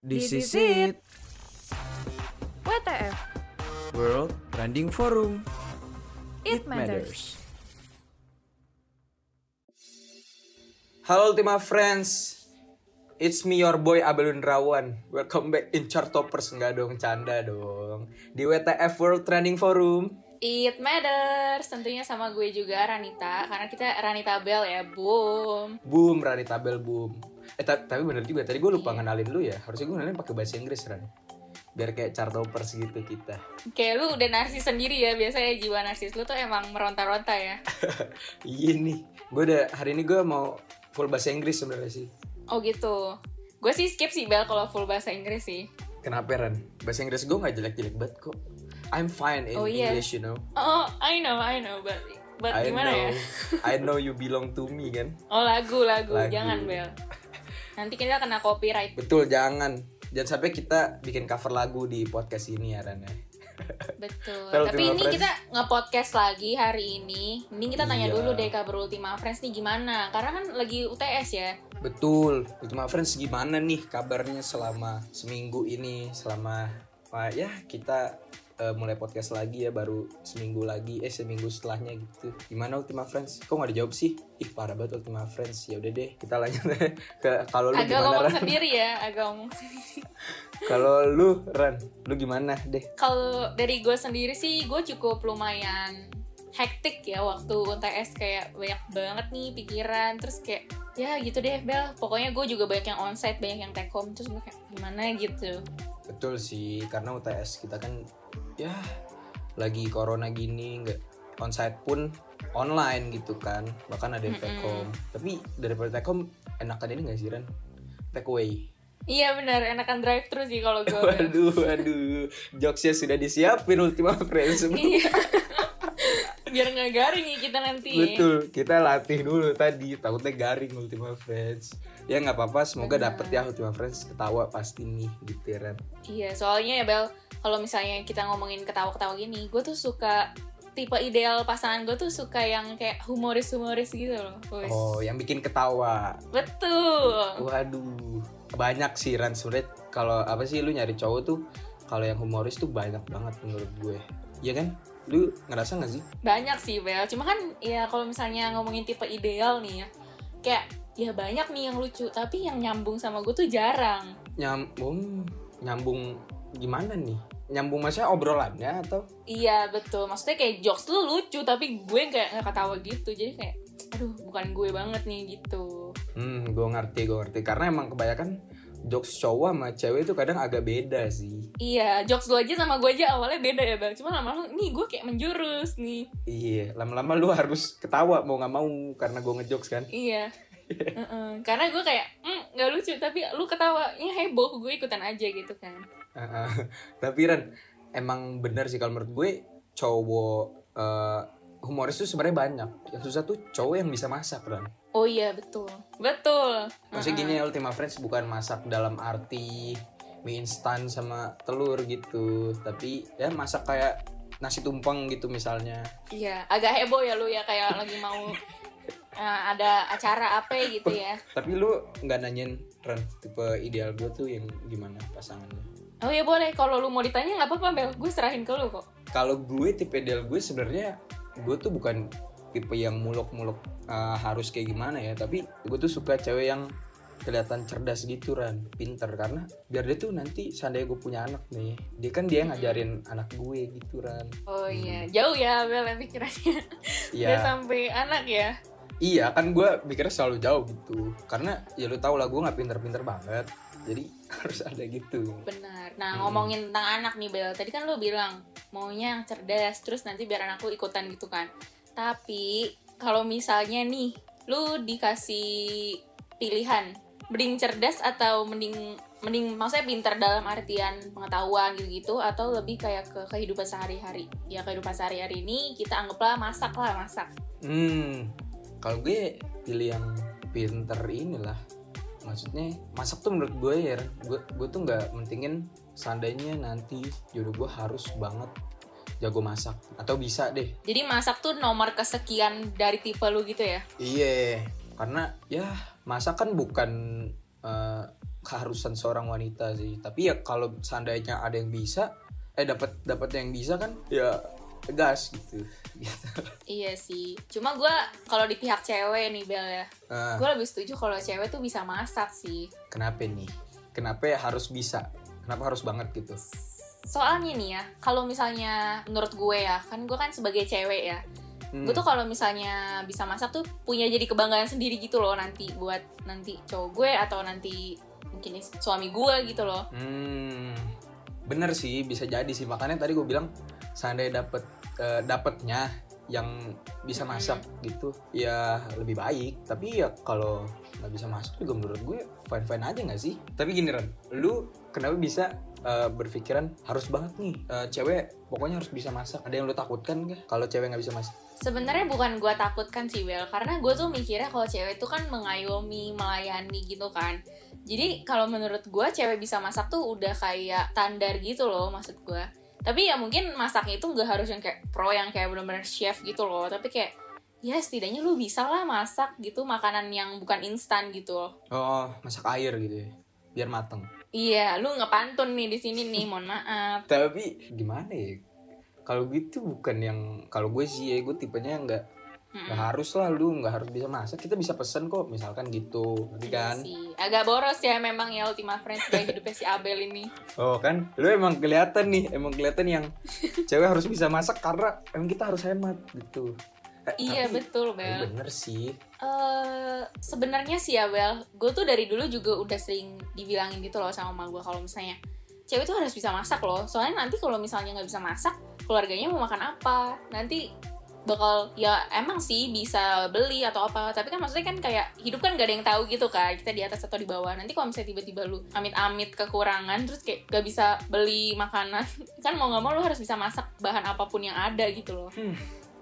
This is it, WTF, World Trending Forum. It Matters. Halo Ultima Friends. It's me your boy Abel Rawan Welcome back in Chartoppers Enggak dong, canda dong. Di WTF World Trending Forum. It Matters, tentunya sama gue juga Ranita, karena kita Ranita Bell ya, boom. Boom, Rani Tabel boom Eh ta- tapi bener juga, tadi gue lupa ngenalin lu ya Harusnya gue ngenalin pakai bahasa Inggris Ran Biar kayak Chartoppers gitu kita Kayak lu udah narsis sendiri ya, biasanya jiwa narsis lu tuh emang meronta-ronta ya. Iya nih Gue udah, hari ini gue mau full bahasa Inggris sebenarnya sih Oh gitu. Gue sih skip sih Bel kalau full bahasa Inggris sih. Kenapa Ran? Bahasa Inggris gue gak jelek-jelek banget kok I'm fine in Oh, iya. English you know Oh, I know, I know, but, but I gimana know, ya? I know you belong to me kan Oh lagu, lagu, Lagu. jangan Bel. Nanti kita kena copyright. Betul, jangan. Jangan sampai kita bikin cover lagu di podcast ini ya, Ran. ya. Betul. Tapi Ultima ini Friends- kita nge-podcast lagi hari ini. Mending kita tanya Iya. dulu deh kabar Ultima Friends nih gimana? Karena kan lagi UTS ya. Betul. Ultima Friends gimana nih kabarnya selama seminggu ini? Selama ya kita eh, mulai podcast lagi ya baru seminggu lagi eh seminggu setelahnya gitu. Gimana Ultima Friends? Kok nggak dijawab sih? Ih parah banget Ultima Friends. Ya udah deh, kita lanjut ke kalau lu Agak gimana ngomong Ran? sendiri ya, agak ngomong sendiri. Kalau lu Ran, lu gimana deh? Kalau dari gue sendiri sih, gue cukup lumayan hektik ya waktu UTS kayak banyak banget nih pikiran terus kayak ya gitu deh Bel pokoknya gue juga banyak yang onsite banyak yang take home terus gue kayak gimana gitu Betul sih, karena UTS kita kan ya lagi corona gini nggak onsite pun online gitu kan, bahkan ada yang take Mm-mm. home. Tapi daripada take home, enakan ini nggak sih Ran? Take away. iya benar enakan drive terus sih kalau gue Waduh, waduh, jokesnya sudah disiapin Ultima Friends. iya biar nggak garing nih kita nanti Betul, kita latih dulu tadi, takutnya garing Ultima Friends. Ya nggak apa-apa, semoga dapet ya Ultima Friends ketawa pasti nih gitu ya, Ran. Iya, soalnya ya Bel, kalau misalnya kita ngomongin ketawa-ketawa gini, gue tuh suka tipe ideal pasangan gue tuh suka yang kayak humoris-humoris gitu loh. Oh, yang bikin ketawa. Betul. Waduh, banyak sih Ran sebenernya kalau apa sih lu nyari cowok tuh kalau yang humoris tuh banyak banget menurut gue. Iya kan? Lu ngerasa gak sih? Banyak sih Bel, cuma kan ya kalau misalnya ngomongin tipe ideal nih ya, kayak ya banyak nih yang lucu, tapi yang nyambung sama gue tuh jarang. Nyambung nyambung gimana nih? Nyambung maksudnya obrolannya atau Iya betul, maksudnya kayak jokes lu lucu, tapi gue kayak nggak ketawa gitu, jadi kayak aduh bukan gue banget nih gitu. hmm gue ngerti gue ngerti karena emang kebanyakan jokes cowok sama cewek itu kadang agak beda sih. Iya, jokes lu aja sama gue aja awalnya beda ya Bel, cuma lama-lama nih gue kayak menjurus nih. Iya, lama-lama lu harus ketawa mau nggak mau karena gue ngejokes kan. Iya. Heeh. Karena gue kayak "Hmm, nggak lucu tapi lu ketawa ya heboh gue ikutan aja gitu kan. Tapi Ran, emang bener sih kalau menurut gue cowok eh, humoris tuh sebenarnya banyak. Yang susah tuh cowok yang bisa masak Ran. Oh iya betul betul. Maksudnya gini ya Ultima Friends bukan masak dalam arti mie instan sama telur gitu, tapi ya masak kayak nasi tumpeng gitu misalnya. Iya agak heboh ya lu ya kayak lagi mau eh, ada acara apa gitu ya. Tapi lu nggak nanyain Ran tipe ideal gue tuh yang gimana pasangannya? Oh iya boleh. Kalau lu mau ditanya nggak apa-apa Bel gue serahin ke lu kok. Kalau gue tipe ideal gue sebenarnya gue tuh bukan tipe yang muluk-muluk uh, harus kayak gimana ya. Tapi gue tuh suka cewek yang kelihatan cerdas gitu Ran. Pinter. Karena biar dia tuh nanti seandainya gue punya anak nih dia kan dia ngajarin anak gue gitu Ran. Oh iya. Jauh ya Bel ya pikirannya. Udah iya sampai anak ya. iya kan gue mikirnya selalu jauh gitu. Karena ya lu tau lah gue nggak pinter-pinter banget jadi harus ada gitu Benar. Nah Hmm. ngomongin tentang anak nih Bel, tadi kan lu bilang maunya yang cerdas, terus nanti biar anakku ikutan gitu kan. Tapi kalau misalnya nih, lu dikasih pilihan, mending cerdas atau mending mending maksudnya pintar dalam artian pengetahuan gitu-gitu atau lebih kayak ke kehidupan sehari-hari. Ya kehidupan sehari-hari ini kita anggaplah masak lah masak. Hmm, kalau gue pilih yang pinter inilah. Maksudnya masak tuh menurut gue ya, gue gue tuh nggak mentingin seandainya nanti jodoh gue harus banget jago masak atau bisa deh. Jadi masak tuh nomor kesekian dari tipe lu gitu ya? Iya, karena ya masak kan bukan eh, keharusan seorang wanita sih tapi ya kalau seandainya ada yang bisa eh dapat dapat yang bisa kan ya gas gitu. Gitu Iya sih. Cuma gue kalau di pihak cewek nih Bel ya, Nah, gue lebih setuju kalau cewek tuh bisa masak sih. kenapa nih? Kenapa ya harus bisa? Kenapa harus banget gitu? Soalnya nih ya, kalau misalnya menurut gue ya, kan gue kan sebagai cewek ya, Hmm. gue tuh kalau misalnya bisa masak tuh punya jadi kebanggaan sendiri gitu loh nanti buat nanti cowok gue atau nanti mungkin suami gue gitu loh. Hmm, bener sih bisa jadi sih. Makanya tadi gue bilang seandainya dapet eh, dapetnya yang bisa Hmm. masak gitu ya lebih baik tapi ya kalau nggak bisa masak juga menurut gue fine fine aja nggak sih tapi gini Ren lu kenapa bisa eh, berpikiran harus banget nih eh, cewek pokoknya harus bisa masak ada yang lu takutkan gak kalau cewek nggak bisa masak Sebenarnya bukan gue takutkan sih Bel, karena gue tuh mikirnya kalau cewek itu kan mengayomi, melayani gitu kan. Jadi kalau menurut gue cewek bisa masak tuh udah kayak standar gitu loh maksud gue. Tapi ya mungkin masaknya itu nggak harus yang kayak pro yang kayak bener-bener chef gitu loh. Tapi kayak ya setidaknya lu bisa lah masak gitu makanan yang bukan instan gitu loh. oh masak air gitu ya biar mateng Iya, lu ngepantun nih di sini nih, mohon maaf. tapi gimana ya kalau gitu bukan yang kalau gue sih ya gue tipenya yang nggak nggak harus lah lu nggak harus bisa masak kita bisa pesen kok misalkan gitu nanti Iya kan sih. Agak boros ya memang ya Ultima Friends gaya hidupnya si Abel ini. oh kan lu emang kelihatan nih emang kelihatan yang cewek harus bisa masak karena emang kita harus hemat gitu Eh, Iya tapi- betul eh, Bel. bener sih eh sebenarnya sih ya Bel, gue tuh dari dulu juga udah sering dibilangin gitu loh sama mama gue kalau misalnya cewek tuh harus bisa masak loh. Soalnya nanti kalau misalnya nggak bisa masak, keluarganya mau makan apa? Nanti bakal ya emang sih bisa beli atau apa. Tapi kan maksudnya kan kayak hidup kan gak ada yang tahu gitu kan kita di atas atau di bawah. Nanti kalau misalnya tiba-tiba lu amit-amit kekurangan terus kayak gak bisa beli makanan kan mau nggak mau lu harus bisa masak bahan apa pun yang ada gitu loh.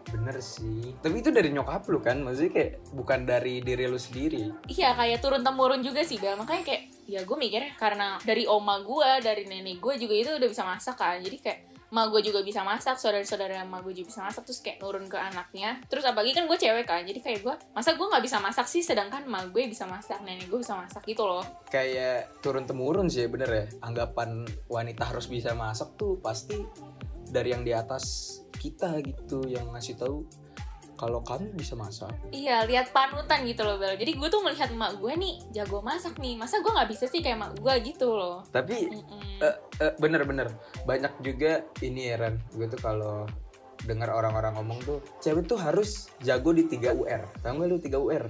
Bener sih. Tapi itu dari nyokap lu kan? Maksudnya kayak bukan dari diri lu sendiri. Iya kayak turun temurun juga sih Bel. Makanya kayak ya gue mikirnya karena dari oma gue, dari nenek gue juga itu udah bisa masak kan Jadi kayak ma gue juga bisa masak, saudara-saudara ma gue juga bisa masak Terus kayak nurun ke anaknya. Terus apalagi kan gue cewek kan Jadi kayak gue, masa gue gak bisa masak sih Sedangkan ma gue bisa masak, nenek gue bisa masak gitu loh. Kayak turun temurun sih bener ya anggapan wanita harus bisa masak tuh pasti dari yang di atas kita gitu yang ngasih tahu kalau kamu bisa masak? Iya lihat panutan gitu loh Bel. Jadi gue tuh melihat emak gue nih jago masak nih. Masa gue gak bisa sih kayak emak gue gitu loh? Tapi Mm-mm. eh, eh, bener-bener banyak juga ini ya Ran gue tuh kalau dengar orang-orang ngomong tuh cewek tuh harus jago di 3 UR tahu gak lu 3 UR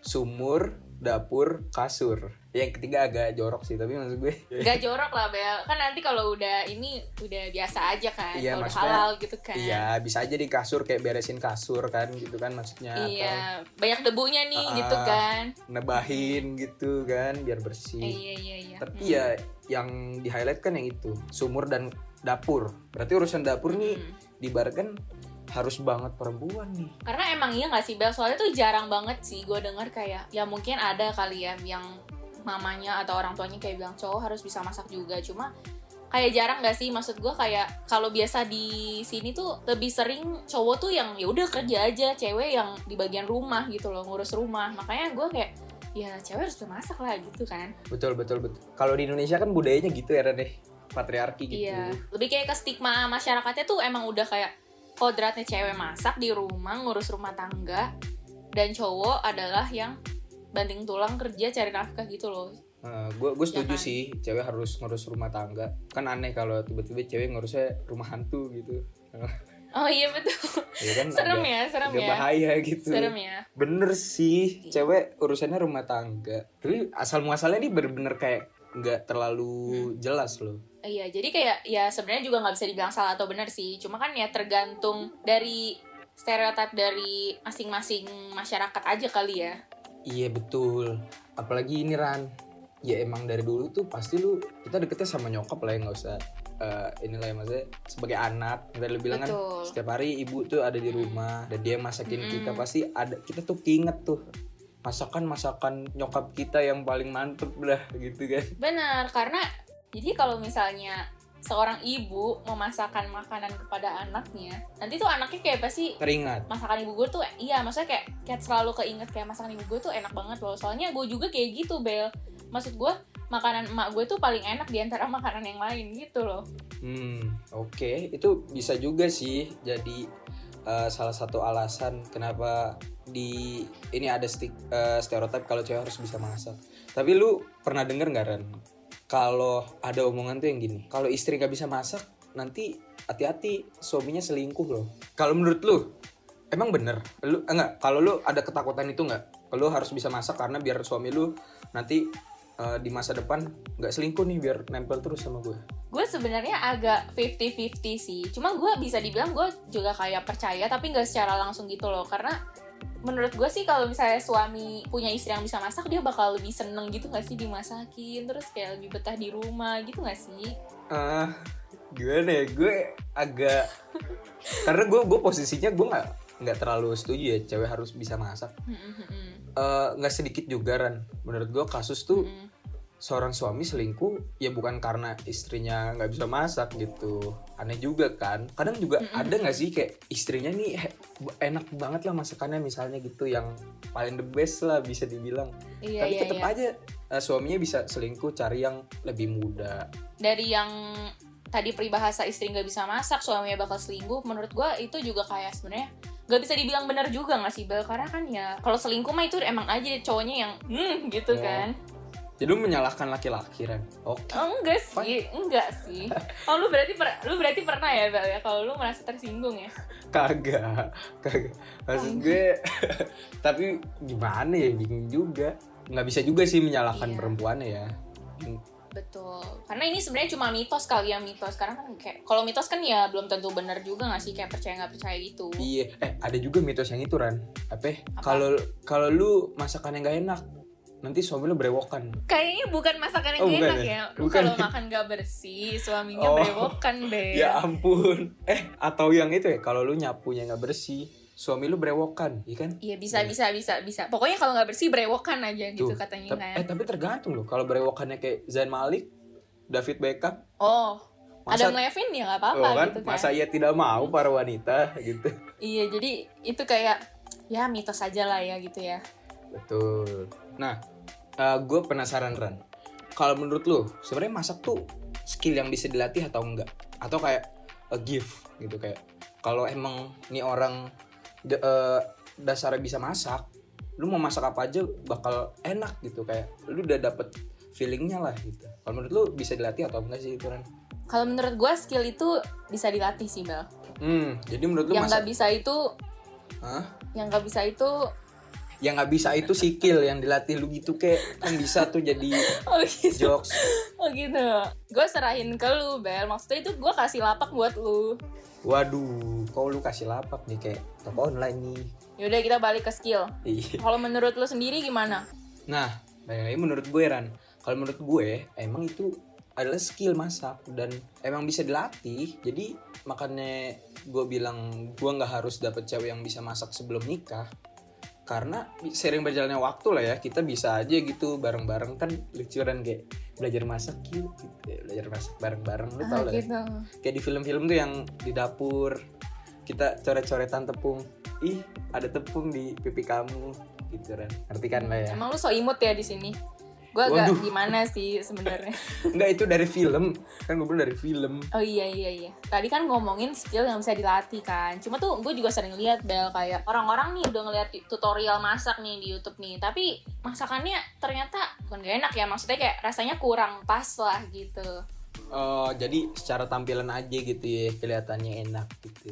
sumur dapur kasur yang ketiga agak jorok sih tapi maksud gue Gak jorok lah Bel Kan nanti kalau udah ini udah biasa aja kan Iya, Kalau halal gitu kan iya bisa aja di kasur kayak beresin kasur kan gitu kan maksudnya atau Iya, banyak debunya nih Ah, gitu kan. nebahin gitu kan biar bersih Eh, iya iya iya. tapi Hmm. ya yang di highlight kan yang itu sumur dan dapur berarti urusan dapur nih Hmm. diibaratkan harus banget perempuan nih Karena emang iya gak sih Bel? Soalnya tuh jarang banget sih gue denger kayak ya mungkin ada kali ya yang mamanya atau orang tuanya kayak bilang cowok harus bisa masak juga. Cuma kayak jarang gak sih? Maksud gue kayak kalau biasa di sini tuh lebih sering cowok tuh yang ya udah kerja aja cewek yang di bagian rumah gitu loh ngurus rumah. Makanya gue kayak ya cewek harus bisa masak lah gitu kan. Betul betul betul. Kalau di Indonesia kan budayanya gitu ya deh patriarki gitu. Iya, lebih kayak ke stigma masyarakatnya tuh emang udah kayak kodratnya cewek masak di rumah ngurus rumah tangga dan cowok adalah yang banting tulang kerja cari nafkah gitu loh. gue gue setuju Ya kan? sih cewek harus ngurus rumah tangga kan aneh kalau tiba-tiba cewek ngurusnya rumah hantu gitu Oh iya betul. ya kan serem agak- ya, serem ya. bahaya gitu Serem ya. Bener sih, Iya. cewek urusannya rumah tangga. Tapi asal muasalnya ini bener-bener kayak nggak terlalu Hmm. jelas loh. Iya, jadi kayak ya sebenarnya juga nggak bisa dibilang salah atau benar sih. Cuma kan ya tergantung dari stereotip dari masing-masing masyarakat aja kali ya. Iya betul. Apalagi ini Ran. Ya emang dari dulu tuh pasti lu kita deketnya sama nyokap lah ya nggak usah eh, inilah ya maksudnya sebagai anak. Yang Tadi lu bilang kan Betul. setiap hari ibu tuh ada di rumah dan dia masakin Mm-mm. kita pasti ada kita tuh keinget tuh masakan masakan nyokap kita yang paling mantep lah gitu kan. Benar, karena jadi kalau misalnya seorang ibu memasakkan makanan kepada anaknya, nanti tuh anaknya kayak pasti Teringat. masakan ibu gue tuh iya maksudnya kayak kayak selalu keinget kayak masakan ibu gue tuh enak banget loh soalnya gue juga kayak gitu bel maksud gue makanan emak gue tuh paling enak di antara makanan yang lain gitu loh Hmm, oke, itu bisa juga sih jadi eh, salah satu alasan kenapa di ini ada stik, eh, stereotip kalau cewek harus bisa masak. Tapi lu pernah denger nggak Ren? Kalau ada omongan tuh yang gini, kalau istri nggak bisa masak, nanti hati-hati suaminya selingkuh loh. Kalau menurut lu, emang bener? Lu eh, enggak? Kalau lu ada ketakutan itu nggak? Lu harus bisa masak karena biar suami lu nanti eh, di masa depan nggak selingkuh nih biar nempel terus sama gue. gue sebenarnya agak 50-50 sih cuma gue bisa dibilang gue juga kayak percaya tapi nggak secara langsung gitu loh karena menurut gue sih kalau misalnya suami punya istri yang bisa masak dia bakal lebih seneng gitu gak sih dimasakin? Terus kayak lebih betah di rumah gitu gak sih? Ah gimana ya? Gue agak karena gue gue posisinya gue nggak nggak terlalu setuju ya cewek harus bisa masak. Eh, nggak sedikit juga Ran. Menurut gue kasus tuh seorang suami selingkuh ya bukan karena istrinya nggak bisa masak gitu aneh juga kan. Kadang juga ada nggak sih kayak istrinya nih enak banget lah masakannya misalnya gitu yang paling the best lah bisa dibilang. Iya tapi iya tetap iya. aja eh, suaminya bisa selingkuh cari yang lebih muda. Dari yang tadi peribahasa istri nggak bisa masak suaminya bakal selingkuh menurut gue itu juga kayak sebenarnya nggak bisa dibilang benar juga nggak sih Bel? Karena kan ya kalau selingkuh mah itu emang aja cowoknya yang hmm gitu Oh. kan jadi lu menyalahkan laki-laki Ran oke Oh, enggak sih, enggak sih. Oh, lu berarti per- lu berarti pernah ya, Bel ya? Kalau lu merasa tersinggung ya? kagak kagak maksud gue tapi gimana ya bingung juga nggak bisa juga sih menyalahkan Iya. perempuannya ya Betul. Karena ini sebenarnya cuma mitos kali ya mitos. Karena kan kayak kalau mitos kan ya belum tentu benar juga nggak sih kayak percaya nggak percaya gitu. iya eh ada juga mitos yang itu Ran apa? Apa? kalau kalau lu masakan yang gak enak nanti suami lu berewokan Kayaknya bukan masakan yang Oh, bukan enak ya? ya. Kalau ya? makan gak bersih, suaminya Oh. berewokan, Bel. ya ampun eh atau yang itu ya kalau lu nyapunya nggak bersih suami lu berewokan iya kan Iya bisa Iya. bisa bisa bisa. Pokoknya kalau nggak bersih berewokan aja gitu Tuh, katanya Tap- kan. eh tapi tergantung loh kalau berewokannya kayak Zain Malik David Beckham Oh, masa Adam Levine ya nggak apa-apa oh, kan gitu kan. masa ia tidak mau para wanita gitu Iya, jadi itu kayak ya mitos aja lah ya gitu ya. Betul. Nah, gue penasaran Ran. Kalau menurut lu, sebenarnya masak tuh skill yang bisa dilatih atau enggak? Atau kayak a gift gitu kayak kalau emang nih orang de- eh, dasarnya bisa masak, lu mau masak apa aja bakal enak gitu kayak lu udah dapet feelingnya lah gitu. Kalau menurut lu bisa dilatih atau enggak sih itu Ran? Kalau menurut gue skill itu bisa dilatih sih Bel. Hmm, jadi menurut lu yang masak, nggak bisa itu, Hah? yang nggak bisa itu, yang nggak bisa itu skill yang dilatih lu gitu kayak kan bisa tuh jadi oh gitu, jokes. oh gitu. Gue serahin ke lu Bel. Maksudnya itu gue kasih lapak buat lu. Waduh, kok lu kasih lapak nih kayak toko online nih. Yaudah kita balik ke skill. Iya. Kalau menurut lu sendiri gimana? Nah, lagi menurut gue Ran, kalau menurut gue emang itu adalah skill masak dan emang bisa dilatih. Jadi makanya gue bilang gue nggak harus dapet cewek yang bisa masak sebelum nikah. Karena sering berjalannya waktu lah ya, kita bisa aja gitu bareng-bareng kan lucuran kayak belajar masak yuk gitu ya, belajar masak bareng-bareng lu tau Ah, lah ya. gitu. kayak di film-film tuh yang di dapur kita coret-coretan tepung ih ada tepung di pipi kamu gitu kan ngerti kan lah ya Emang lu so imut ya di sini? Gue agak Waduh. gimana sih sebenarnya? enggak itu dari film kan gue bilang dari film Oh iya iya iya. Tadi kan ngomongin skill yang bisa dilatih kan. Cuma tuh gue juga sering lihat Bel kayak orang-orang nih udah ngeliat tutorial masak nih di YouTube nih. Tapi masakannya ternyata bukan gak enak ya. Maksudnya kayak rasanya kurang pas lah gitu. oh jadi secara tampilan aja gitu ya kelihatannya enak gitu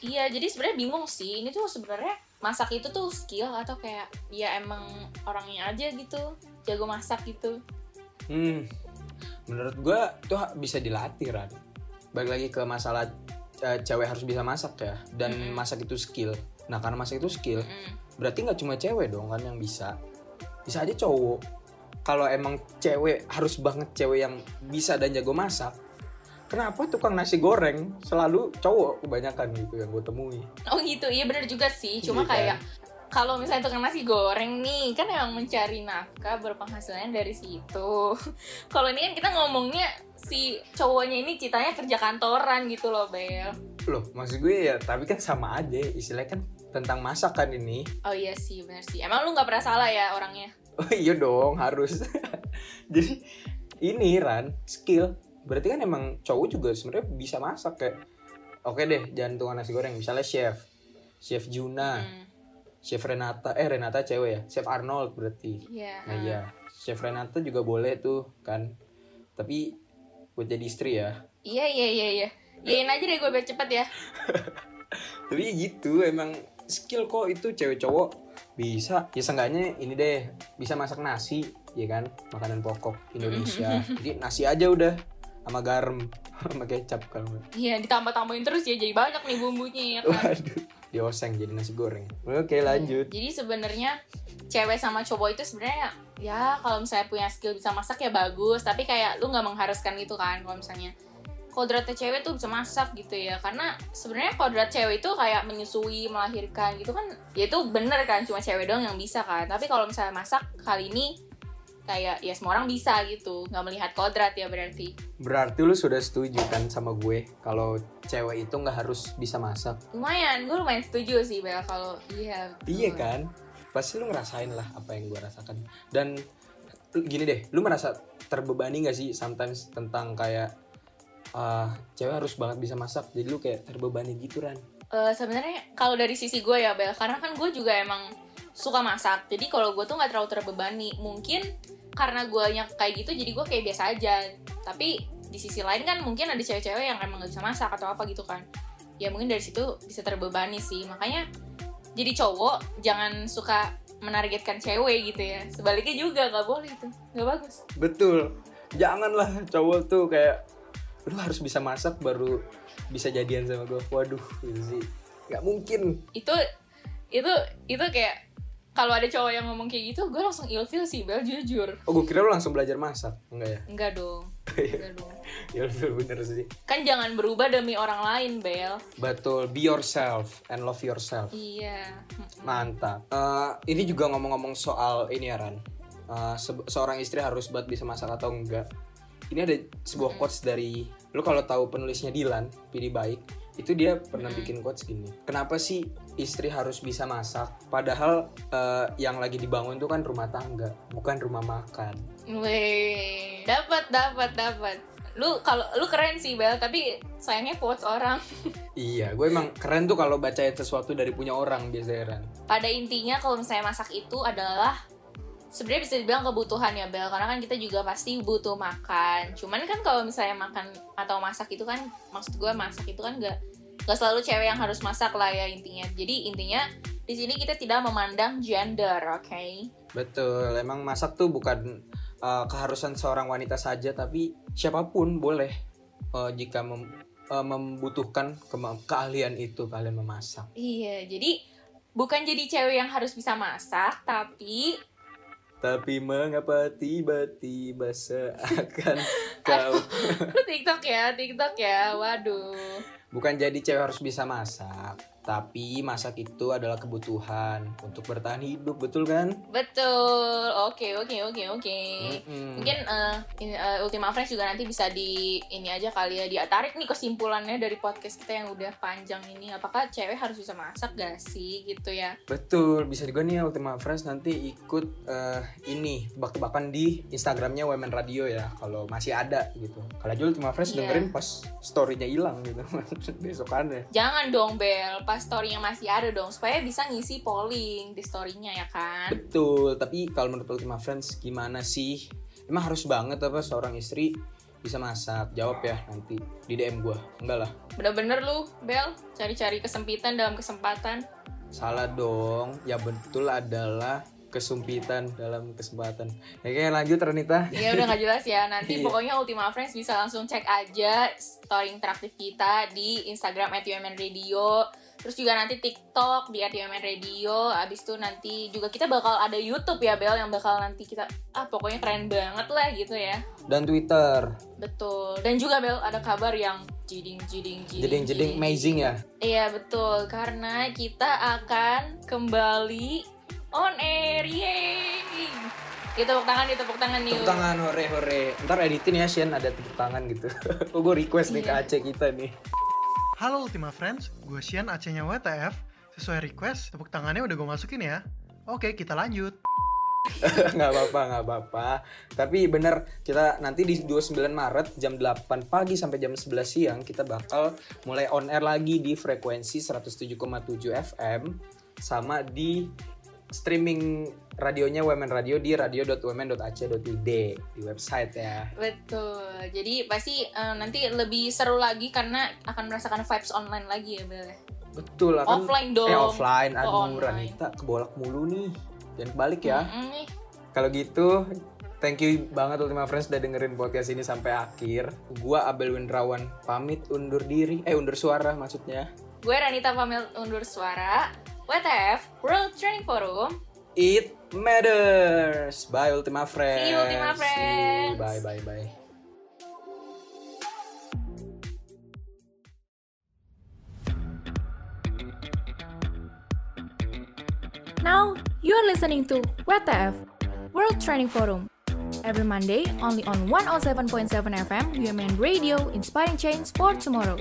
Iya, jadi sebenarnya bingung sih. Ini tuh sebenarnya masak itu tuh skill atau kayak ya emang orangnya aja gitu jago masak gitu. hmm menurut gue tuh ha- bisa dilatih Ran balik lagi ke masalah eh, cewek harus bisa masak ya dan Mm-mm. masak itu skill nah karena masak itu skill Mm. berarti nggak cuma cewek dong kan yang bisa bisa aja cowok kalau emang cewek harus banget cewek yang bisa dan jago masak kenapa tukang nasi goreng selalu cowok kebanyakan gitu yang gue temui Oh gitu, iya bener juga sih. Cuma Iya kan? Kalau misalnya tukang nasi goreng nih, kan emang mencari nafkah berpenghasilannya dari situ. kalau ini kan kita ngomongnya si cowoknya ini citanya kerja kantoran gitu loh, Bel. loh maksud gue ya tapi kan sama aja istilahnya kan tentang masak kan ini Oh iya sih, bener sih. Emang lu nggak pernah salah ya orangnya? Oh iya dong harus. Jadi ini Ran skill. Berarti kan emang cowok juga sebenarnya bisa masak kayak. Oke deh, jangan tukang nasi goreng. Misalnya chef, chef Juna, Hmm, chef Renata. Eh Renata cewek ya, chef Arnold berarti. Iya. Nah iya, chef Renata juga boleh tuh kan. Tapi buat jadi istri ya. Iya iya iya iya. Yain aja deh gue biar cepet ya. Tapi gitu emang skill kok itu cewek cowok bisa ya seenggaknya ini deh bisa masak nasi ya kan makanan pokok Indonesia jadi nasi aja udah sama garam sama kecap kalau. Iya ditambah-tambahin terus ya jadi banyak nih bumbunya ya kan. waduh dioseng jadi nasi goreng. Oke lanjut. Jadi sebenarnya cewek sama cowok itu sebenarnya ya kalau misalnya punya skill bisa masak ya bagus, tapi kayak lu nggak mengharuskan itu kan kalau misalnya kodratnya cewek tuh bisa masak gitu ya. Karena sebenarnya kodrat cewek itu kayak menyusui melahirkan gitu kan ya itu bener kan cuma cewek doang yang bisa kan. Tapi kalau misalnya masak kali ini kayak ya semua orang bisa gitu. Nggak melihat kodrat ya berarti. Berarti lu sudah setuju kan sama gue kalau cewek itu nggak harus bisa masak? Lumayan gue lumayan setuju sih Bel kalau iya betul. iya kan? Pasti lu ngerasain lah apa yang gue rasakan. Dan gini deh lu merasa terbebani gak sih sometimes tentang kayak ah cewek harus banget bisa masak? Jadi lu kayak terbebani gitu kan Eh, sebenarnya kalau dari sisi gue ya Bel karena kan gue juga emang suka masak. Jadi kalau gue tuh nggak terlalu terbebani. Mungkin karena gue kayak gitu jadi gue kayak biasa aja. Tapi di sisi lain kan mungkin ada cewek-cewek yang emang gak bisa masak atau apa gitu kan. Ya mungkin dari situ bisa terbebani sih. Makanya jadi cowok jangan suka menargetkan cewek gitu ya. Sebaliknya juga nggak boleh itu. Nggak bagus. Betul. Janganlah cowok tuh kayak lu harus bisa masak baru bisa jadian sama gue waduh gitu sih. Nggak mungkin. Itu itu itu kayak kalau ada cowok yang ngomong kayak gitu gue langsung ilfil sih Bel jujur. Oh gue kira lu langsung belajar masak enggak ya? Enggak dong. Enggak dong. Betul bener sih. Kan jangan berubah demi orang lain Bel. Betul be yourself and love yourself. Iya. Mantap. Eh, ini juga ngomong-ngomong soal ini ya Ran. Eh, se- seorang istri harus buat bisa masak atau enggak. Ini ada sebuah quotes dari lu kalau tahu penulisnya Dilan, Pidi Baik, itu dia pernah bikin quotes gini. Kenapa sih istri harus bisa masak padahal eh, yang lagi dibangun itu kan rumah tangga, bukan rumah makan. Weh, dapat dapat dapat. Lu kalau lu keren sih Bel, tapi sayangnya quotes orang. Iya, gue emang keren tuh kalau bacain sesuatu dari punya orang biasanya Ran. Pada intinya kalau misalnya masak itu adalah sebenarnya bisa dibilang kebutuhan ya Bel, karena kan kita juga pasti butuh makan. Cuman kan kalau misalnya makan atau masak itu kan maksud gue masak itu kan gak gak selalu cewek yang harus masak lah ya intinya. Jadi intinya di sini kita tidak memandang gender, oke? Betul, emang masak tuh bukan uh, keharusan seorang wanita saja, tapi siapa pun boleh uh, jika mem- uh, membutuhkan keahlian itu kalian memasak. Iya, jadi bukan jadi cewek yang harus bisa masak, tapi Tapi mengapa tiba-tiba seakan kau TikTok ya, TikTok ya. Waduh. bukan jadi cewek harus bisa masak, tapi masak itu adalah kebutuhan untuk bertahan hidup, betul kan? Betul. Oke, oke, oke, oke. Mm-mm. Mungkin eh, ini, eh, Ultima Friends juga nanti bisa di ini aja kali ya, dia tarik nih kesimpulannya dari podcast kita yang udah panjang ini. Apakah cewek harus bisa masak gak sih gitu ya? Betul, bisa juga nih Ultima Friends nanti ikut eh, ini tebak-tebakan di Instagramnya Women Radio ya, kalau masih ada gitu. Kalau aja Ultima Friends Iya. dengerin pas storynya hilang gitu, besokannya. Jangan dong Bel, pas story-nya masih ada dong supaya bisa ngisi polling di story-nya ya kan. Betul, tapi kalau menurut Ultima Friends gimana sih? Emang harus banget apa seorang istri bisa masak? Jawab ya nanti di DM gua. Enggak lah, Bener-bener lu, Bel, cari-cari kesempitan dalam kesempatan. salah dong. Ya betul adalah kesempitan dalam kesempatan. Kayak lanjut Renita. Iya udah nggak jelas ya. Nanti Iya. pokoknya Ultima Friends bisa langsung cek aja story interaktif kita di Instagram @umnradio. Terus juga nanti TikTok di @umnradio. Abis itu nanti juga kita bakal ada YouTube ya Bel yang bakal nanti kita ah pokoknya keren banget lah gitu ya. Dan Twitter. Betul. Dan juga Bel ada kabar yang jiding jiding jiding. Jeding-jeding amazing ya. Iya betul karena kita akan kembali on air. Yeay. Kita tepuk tangan, kita tepuk tangan nih. Tepuk tangan hore hore. Ntar editin ya Shen ada tepuk tangan gitu. oh gue request nih ke Iya. Aceh kita nih. Halo Ultima Friends, gue Sian Acehnya WTF. Sesuai request, tepuk tangannya udah gue masukin ya. Oke, kita lanjut. nggak apa-apa nggak apa-apa tapi bener kita nanti di 29 Maret jam 8 pagi sampai jam 11 siang kita bakal mulai on air lagi di frekuensi 107,7 FM sama di streaming radionya Women Radio di radio.women.ac.id di website ya Betul. Jadi pasti eh, nanti lebih seru lagi karena akan merasakan vibes online lagi ya Bel. ya? betul akan Offline dong. eh offline Oh, aduh online. Ranita kebolak mulu nih jangan kebalik ya nih. Kalau gitu, thank you banget Ultima Friends udah dengerin podcast ini sampai akhir. Gua Abel Windrawan pamit undur diri, eh undur suara maksudnya. Gue Ranita pamil undur suara. WTF World Training Forum. It matters. Bye Ultima Friends. See you, Ultima See you. Friends. Bye bye bye. Now, you're listening to WTF, World Training Forum. Every Monday, only on 107.7 FM, UMN Radio, inspiring change for tomorrow.